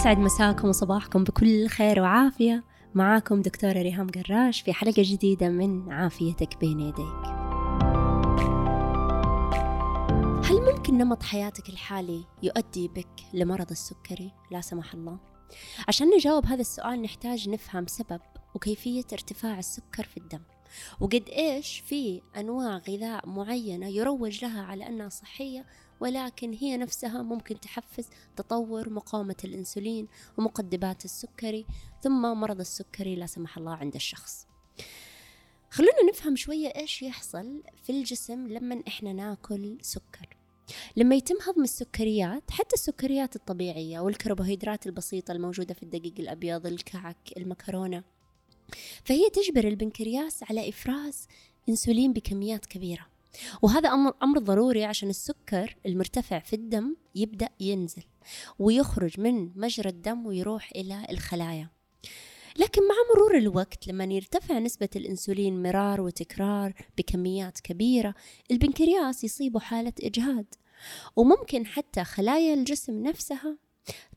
يسعد مساكم وصباحكم بكل خير وعافية. معاكم دكتورة ريهام قراش في حلقة جديدة من عافيتك بين يديك. هل ممكن نمط حياتك الحالي يؤدي بك لمرض السكري؟ لا سمح الله؟ عشان نجاوب هذا السؤال نحتاج نفهم سبب وكيفية ارتفاع السكر في الدم. وقد إيش في أنواع غذاء معينة يروج لها على أنها صحية ولكن هي نفسها ممكن تحفز تطور مقاومة الأنسولين ومقدمات السكري ثم مرض السكري لا سمح الله عند الشخص. خلونا نفهم شوية إيش يحصل في الجسم لما إحنا ناكل سكر. لما يتم هضم السكريات حتى السكريات الطبيعية والكربوهيدرات البسيطة الموجودة في الدقيق الأبيض الكعك المكرونة فهي تجبر البنكرياس على إفراز أنسولين بكميات كبيرة. وهذا أمر, أمر ضروري عشان السكر المرتفع في الدم يبدأ ينزل ويخرج من مجرى الدم ويروح إلى الخلايا. لكن مع مرور الوقت لما يرتفع نسبة الأنسولين مرار وتكرار بكميات كبيرة البنكرياس يصيبه حالة إجهاد. وممكن حتى خلايا الجسم نفسها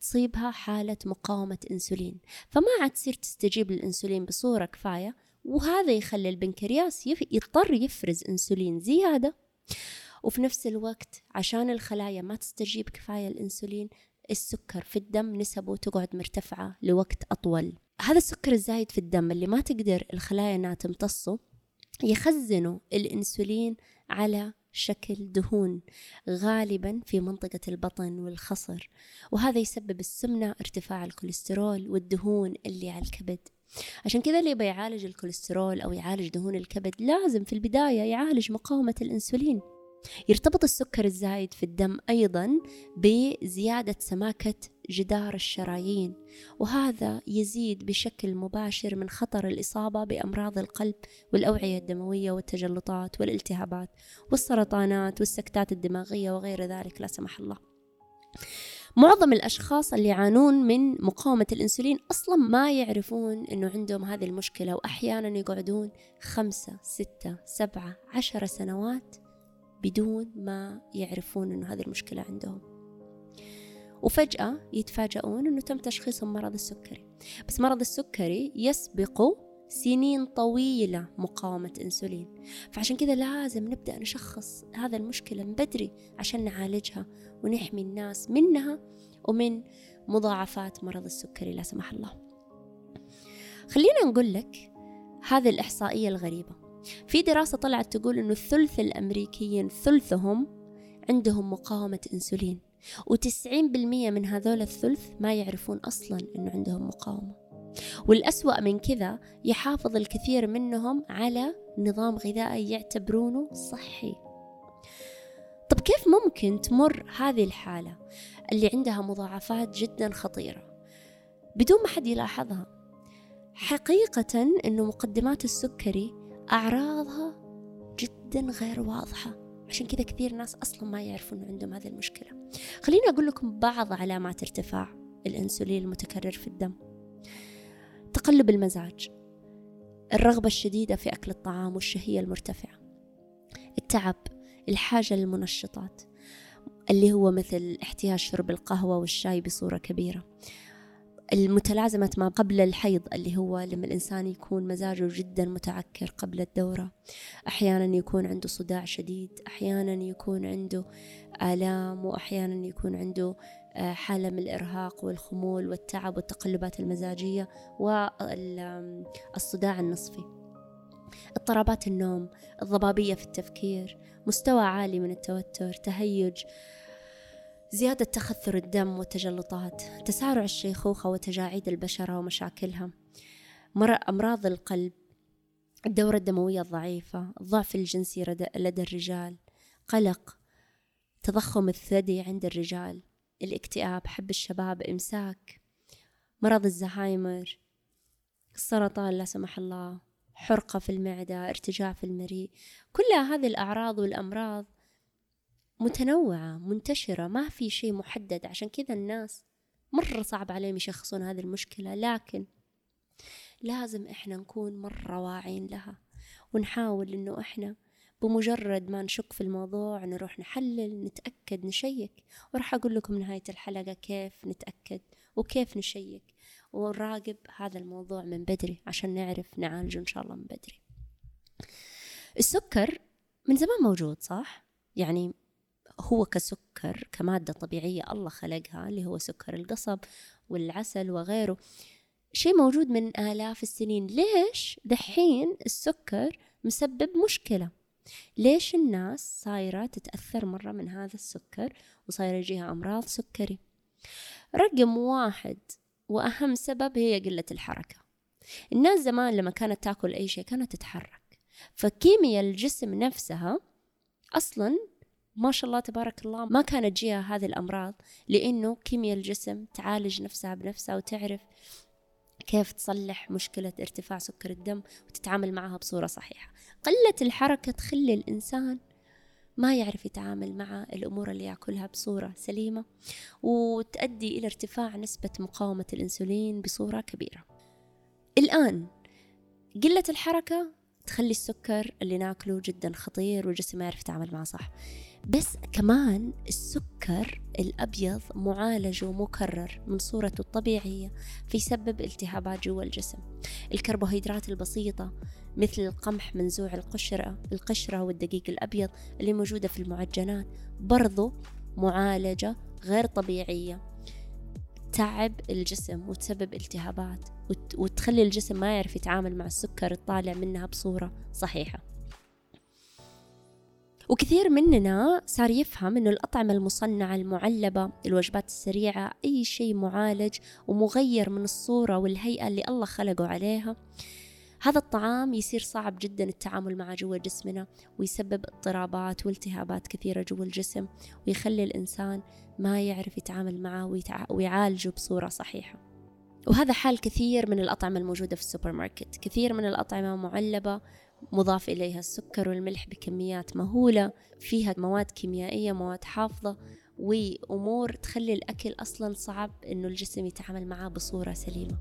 تصيبها حالة مقاومة أنسولين. فما عاد تصير تستجيب للأنسولين بصورة كفاية وهذا يخلي البنكرياس يضطر يفرز أنسولين زيادة. وفي نفس الوقت عشان الخلايا ما تستجيب كفاية الأنسولين السكر في الدم نسبه تقعد مرتفعة لوقت أطول. هذا السكر الزايد في الدم اللي ما تقدر الخلايا إنها تمتصه يخزنوا الإنسولين على شكل دهون غالبا في منطقة البطن والخصر. وهذا يسبب السمنة ارتفاع الكوليسترول والدهون اللي على الكبد. عشان كذا اللي بيعالج الكوليسترول أو يعالج دهون الكبد لازم في البداية يعالج مقاومة الأنسولين. يرتبط السكر الزايد في الدم أيضا بزيادة سماكة جدار الشرايين وهذا يزيد بشكل مباشر من خطر الإصابة بأمراض القلب والأوعية الدموية والتجلطات والالتهابات والسرطانات والسكتات الدماغية وغير ذلك لا سمح الله. معظم الأشخاص اللي يعانون من مقاومة الأنسولين أصلا ما يعرفون أنه عندهم هذه المشكلة وأحيانا يقعدون خمسة ستة سبعة عشر سنوات بدون ما يعرفون أنه هذه المشكلة عندهم. وفجأة يتفاجؤون أنه تم تشخيصهم مرض السكري. بس مرض السكري يسبق سنين طويلة مقاومة أنسولين. فعشان كذا لازم نبدأ نشخص هذا المشكلة من بدري عشان نعالجها ونحمي الناس منها ومن مضاعفات مرض السكري لا سمح الله. خلينا نقول لك هذه الإحصائية الغريبة. في دراسة طلعت تقول إنه الثلث الأمريكيين ثلثهم عندهم مقاومة أنسولين وتسعين بالمية من هذول الثلث ما يعرفون أصلا إنه عندهم مقاومة. والأسوأ من كذا يحافظ الكثير منهم على نظام غذائي يعتبرونه صحي. طب كيف ممكن تمر هذه الحالة اللي عندها مضاعفات جدا خطيرة؟ بدون ما حد يلاحظها. حقيقة أنه مقدمات السكري أعراضها جدا غير واضحة. عشان كذا كثير ناس أصلا ما يعرفون أنه عندهم هذه المشكلة. خليني أقول لكم بعض علامات ارتفاع الأنسولين المتكرر في الدم. تقلب المزاج. الرغبة الشديدة في أكل الطعام والشهية المرتفعة. التعب الحاجة للمنشطات اللي هو مثل احتياج شرب القهوة والشاي بصورة كبيرة. المتلازمة ما قبل الحيض اللي هو لما الإنسان يكون مزاجه جدا متعكر قبل الدورة. أحيانا يكون عنده صداع شديد أحيانا يكون عنده آلام وأحيانا يكون عنده حالة من الإرهاق والخمول والتعب والتقلبات المزاجية والصداع النصفي. اضطرابات النوم الضبابية في التفكير مستوى عالي من التوتر تهيج زيادة تخثر الدم والتجلطات تسارع الشيخوخة وتجاعيد البشرة ومشاكلها أمراض القلب الدورة الدموية الضعيفة الضعف الجنسي لدى الرجال قلق تضخم الثدي عند الرجال. الاكتئاب حب الشباب إمساك مرض الزهايمر السرطان لا سمح الله حرقة في المعدة ارتجاع في المريء. كل هذه الأعراض والأمراض متنوعة منتشرة ما في شيء محدد. عشان كذا الناس مرة صعب عليهم يشخصون هذه المشكلة. لكن لازم إحنا نكون مرة واعين لها ونحاول إنه إحنا بمجرد ما نشك في الموضوع نروح نحلل نتأكد نشيك. وراح أقول لكم نهاية الحلقة كيف نتأكد وكيف نشيك. ونراقب هذا الموضوع من بدري عشان نعرف نعالجه إن شاء الله من بدري. السكر من زمان موجود صح؟ يعني هو كسكر كمادة طبيعية الله خلقها اللي هو سكر القصب والعسل وغيره. شيء موجود من آلاف السنين. ليش؟ دحين السكر مسبب مشكلة. ليش الناس صايرة تتأثر مرة من هذا السكر وصايرة يجيها أمراض سكري؟ رقم واحد وأهم سبب هي قلة الحركة. الناس زمان لما كانت تأكل أي شيء كانت تتحرك. فكيمياء الجسم نفسها أصلا ما شاء الله تبارك الله ما كانت تجيها هذه الأمراض لأنه كيمياء الجسم تعالج نفسها بنفسها وتعرف كيف تصلح مشكلة ارتفاع سكر الدم وتتعامل معها بصورة صحيحة. قلة الحركة تخلي الإنسان ما يعرف يتعامل مع الأمور اللي يأكلها بصورة سليمة وتؤدي إلى ارتفاع نسبة مقاومة الأنسولين بصورة كبيرة. الآن قلة الحركة تخلي السكر اللي ناكله جدا خطير والجسم ما يعرف يتعامل معه صح. بس كمان السكر الأبيض معالج ومكرر من صورته الطبيعية فيسبب التهابات جوا الجسم. الكربوهيدرات البسيطة مثل القمح منزوع القشرة القشرة والدقيق الأبيض اللي موجودة في المعجنات برضو معالجة غير طبيعية. تعب الجسم وتسبب التهابات وتخلي الجسم ما يعرف يتعامل مع السكر الطالع منها بصورة صحيحة. وكثير مننا صار يفهم إنه الأطعمة المصنعة المعلبة الوجبات السريعة أي شيء معالج ومغير من الصورة والهيئة اللي الله خلقه عليها هذا الطعام يصير صعب جدا التعامل معه جوا جسمنا ويسبب اضطرابات والتهابات كثيرة جوا الجسم ويخلي الإنسان ما يعرف يتعامل معه ويعالجه بصورة صحيحة. وهذا حال كثير من الأطعمة الموجودة في السوبر ماركت كثير من الأطعمة معلبة مضاف إليها السكر والملح بكميات مهولة فيها مواد كيميائية مواد حافظة وأمور تخلي الأكل أصلا صعب إنه الجسم يتعامل معاه بصورة سليمة.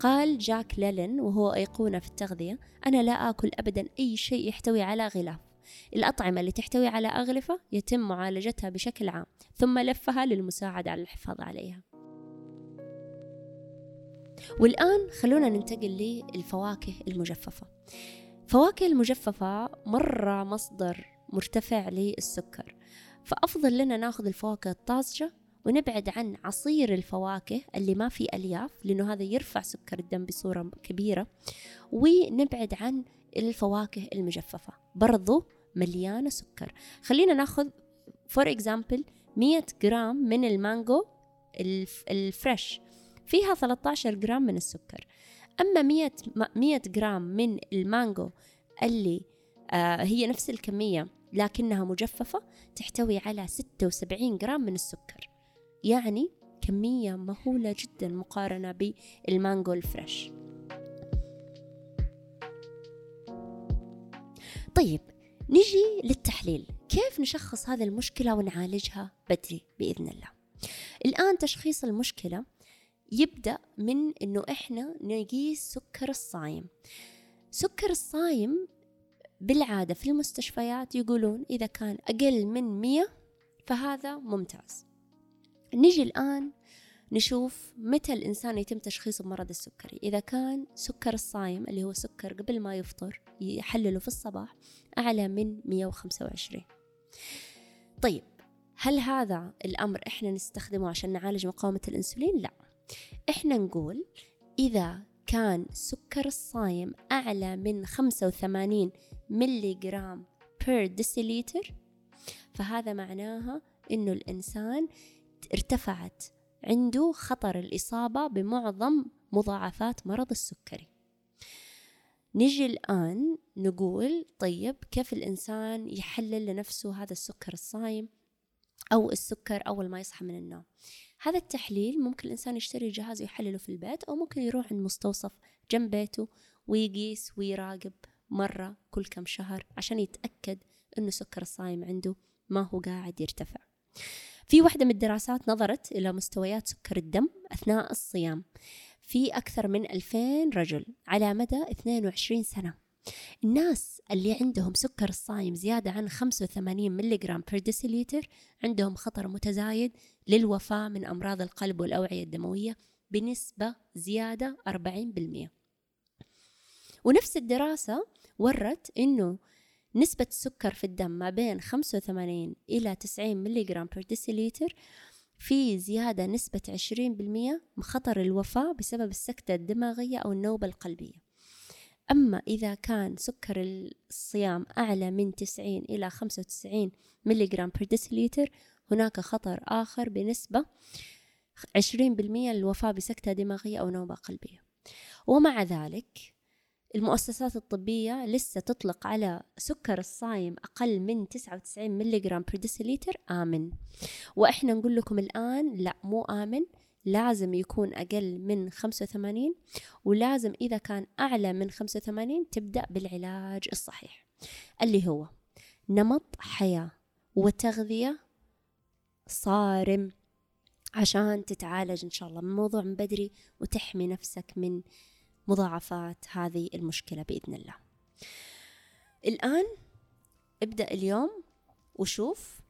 قال جاك ليلن وهو أيقونة في التغذية أنا لا آكل أبدا أي شيء يحتوي على غلاف. الأطعمة اللي تحتوي على أغلفة يتم معالجتها بشكل عام ثم لفها للمساعدة على الحفاظ عليها. والآن خلونا ننتقل للفواكه المجففة. فواكه المجففة مرة مصدر مرتفع للسكر. فأفضل لنا ناخذ الفواكه الطازجة ونبعد عن عصير الفواكه اللي ما فيه ألياف لأنه هذا يرفع سكر الدم بصورة كبيرة. ونبعد عن الفواكه المجففة. برضو مليانة سكر. خلينا ناخذ for example 100 جرام من المانجو ال fresh. فيها 13 جرام من السكر. أما 100 100 جرام من المانجو اللي آه هي نفس الكمية لكنها مجففة تحتوي على 76 جرام من السكر. يعني كمية مهولة جدا مقارنة بالمانجو ال fresh. طيب نجي للتحليل. كيف نشخص هذه المشكلة ونعالجها بدري بإذن الله؟ الآن تشخيص المشكلة يبدأ من إنه إحنا نقيس سكر الصايم. سكر الصايم بالعادة في المستشفيات يقولون إذا كان أقل من مية فهذا ممتاز. نجي الآن نشوف متى الإنسان يتم تشخيصه بمرض السكري. إذا كان سكر الصايم اللي هو سكر قبل ما يفطر يحلله في الصباح أعلى من 125 طيب هل هذا الأمر إحنا نستخدمه عشان نعالج مقاومة الأنسولين؟ لا. إحنا نقول إذا كان سكر الصايم أعلى من 85 ملي جرام per deciliter فهذا معناها إنه الإنسان ارتفعت عنده خطر الإصابة بمعظم مضاعفات مرض السكري. نجي الآن نقول طيب كيف الإنسان يحلل لنفسه هذا السكر الصايم أو السكر أول ما يصحى من النوم؟ هذا التحليل ممكن الإنسان يشتري جهاز ويحلله في البيت أو ممكن يروح عند مستوصف جنب بيته ويقيس ويراقب مرة كل كم شهر عشان يتأكد أنه سكر الصايم عنده ما هو قاعد يرتفع. في واحدة من الدراسات نظرت إلى مستويات سكر الدم أثناء الصيام في أكثر من 2000 رجل على مدى 22 سنة. الناس اللي عندهم سكر الصايم زيادة عن 85 ملغ per deciliter عندهم خطر متزايد للوفاة من أمراض القلب والأوعية الدموية بنسبة زيادة 40% ونفس الدراسة ورت أنه نسبة السكر في الدم ما بين 85 إلى 90 ملغ per deciliter في زيادة نسبة 20% من خطر الوفاة بسبب السكتة الدماغية أو النوبة القلبية. أما إذا كان سكر الصيام أعلى من 90 إلى 95 ملغ per deciliter هناك خطر آخر بنسبة 20% للوفاة بسكتة دماغية أو نوبة قلبية. ومع ذلك المؤسسات الطبية لسه تطلق على سكر الصايم أقل من 99 ملغ per deciliter آمن. وإحنا نقول لكم الآن لا مو آمن. لازم يكون أقل من 85 ولازم إذا كان أعلى من 85 تبدأ بالعلاج الصحيح اللي هو نمط حياة وتغذية صارم عشان تتعالج إن شاء الله من الموضوع من بدري وتحمي نفسك من مضاعفات هذه المشكلة بإذن الله. الآن ابدأ اليوم وشوف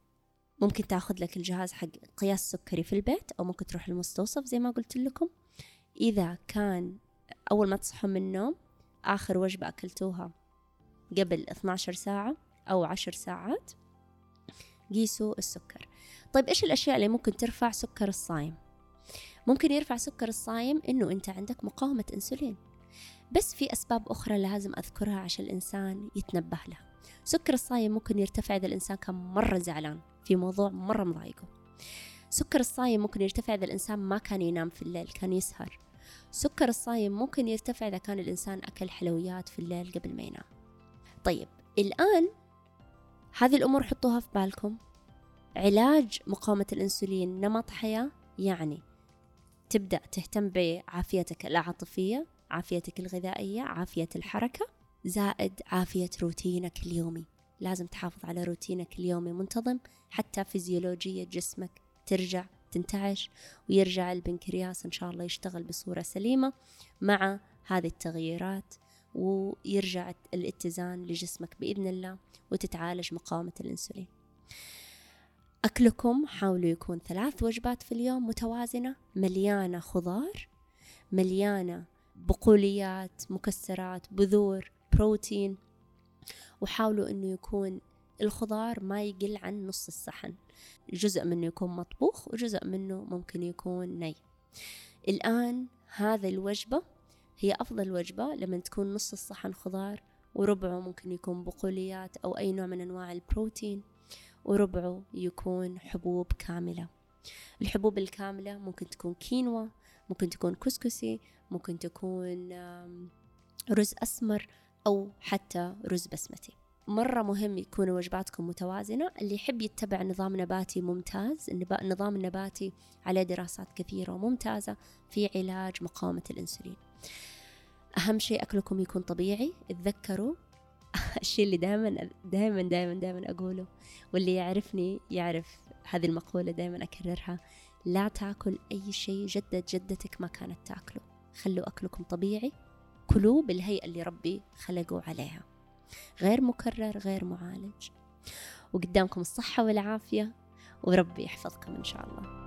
ممكن تاخذ لك الجهاز حق قياس سكري في البيت أو ممكن تروح المستوصف زي ما قلت لكم. إذا كان أول ما تصحوا من النوم آخر وجبة أكلتوها قبل 12 ساعة أو 10 ساعات قيسوا السكر. طيب إيش الأشياء اللي ممكن ترفع سكر الصايم؟ ممكن يرفع سكر الصايم إنه أنت عندك مقاومة أنسولين. بس في أسباب أخرى لازم أذكرها عشان الإنسان يتنبه لها. سكر الصايم ممكن يرتفع إذا الإنسان كان مرة زعلان في موضوع مرة مضايقه. سكر الصايم ممكن يرتفع إذا الإنسان ما كان ينام في الليل كان يسهر. سكر الصايم ممكن يرتفع إذا كان الإنسان أكل حلويات في الليل قبل ما ينام. طيب الآن هذه الأمور حطوها في بالكم. علاج مقاومة الأنسولين نمط حياة يعني تبدأ تهتم بعافيتك العاطفية عافيتك الغذائية عافية الحركة زائد عافية روتينك اليومي. لازم تحافظ على روتينك اليومي منتظم حتى فيزيولوجية جسمك ترجع تنتعش ويرجع البنكرياس إن شاء الله يشتغل بصورة سليمة مع هذه التغييرات ويرجع الاتزان لجسمك بإذن الله وتتعالج مقاومة الأنسولين. أكلكم حاولوا يكون ثلاث وجبات في اليوم متوازنة. مليانة خضار مليانة بقوليات مكسرات بذور بروتين وحاولوا إنه يكون الخضار ما يقل عن نص الصحن. جزء منه يكون مطبوخ وجزء منه ممكن يكون ني. الآن هذا الوجبة هي أفضل وجبة لما تكون نص الصحن خضار وربعه ممكن يكون بقوليات أو أي نوع من أنواع البروتين وربعه يكون حبوب كاملة. الحبوب الكاملة ممكن تكون كينوا ممكن تكون كسكسي ممكن تكون رز أسمر أو حتى رز بسمتي. مرة مهم يكون وجباتكم متوازنة. اللي يحب يتبع نظام نباتي ممتاز النظام النباتي عليه دراسات كثيرة وممتازة في علاج مقاومة الأنسولين. أهم شيء أكلكم يكون طبيعي. تذكروا الشيء اللي دائما دائما دائما دائما أقوله واللي يعرفني يعرف هذه المقولة دائما أكررها. لا تاكل أي شيء جدة جدتك ما كانت تاكله. خلوا أكلكم طبيعي. كلوا بالهيئة اللي ربي خلقوا عليها. غير مكرر غير معالج. وقدامكم الصحة والعافية. وربي يحفظكم إن شاء الله.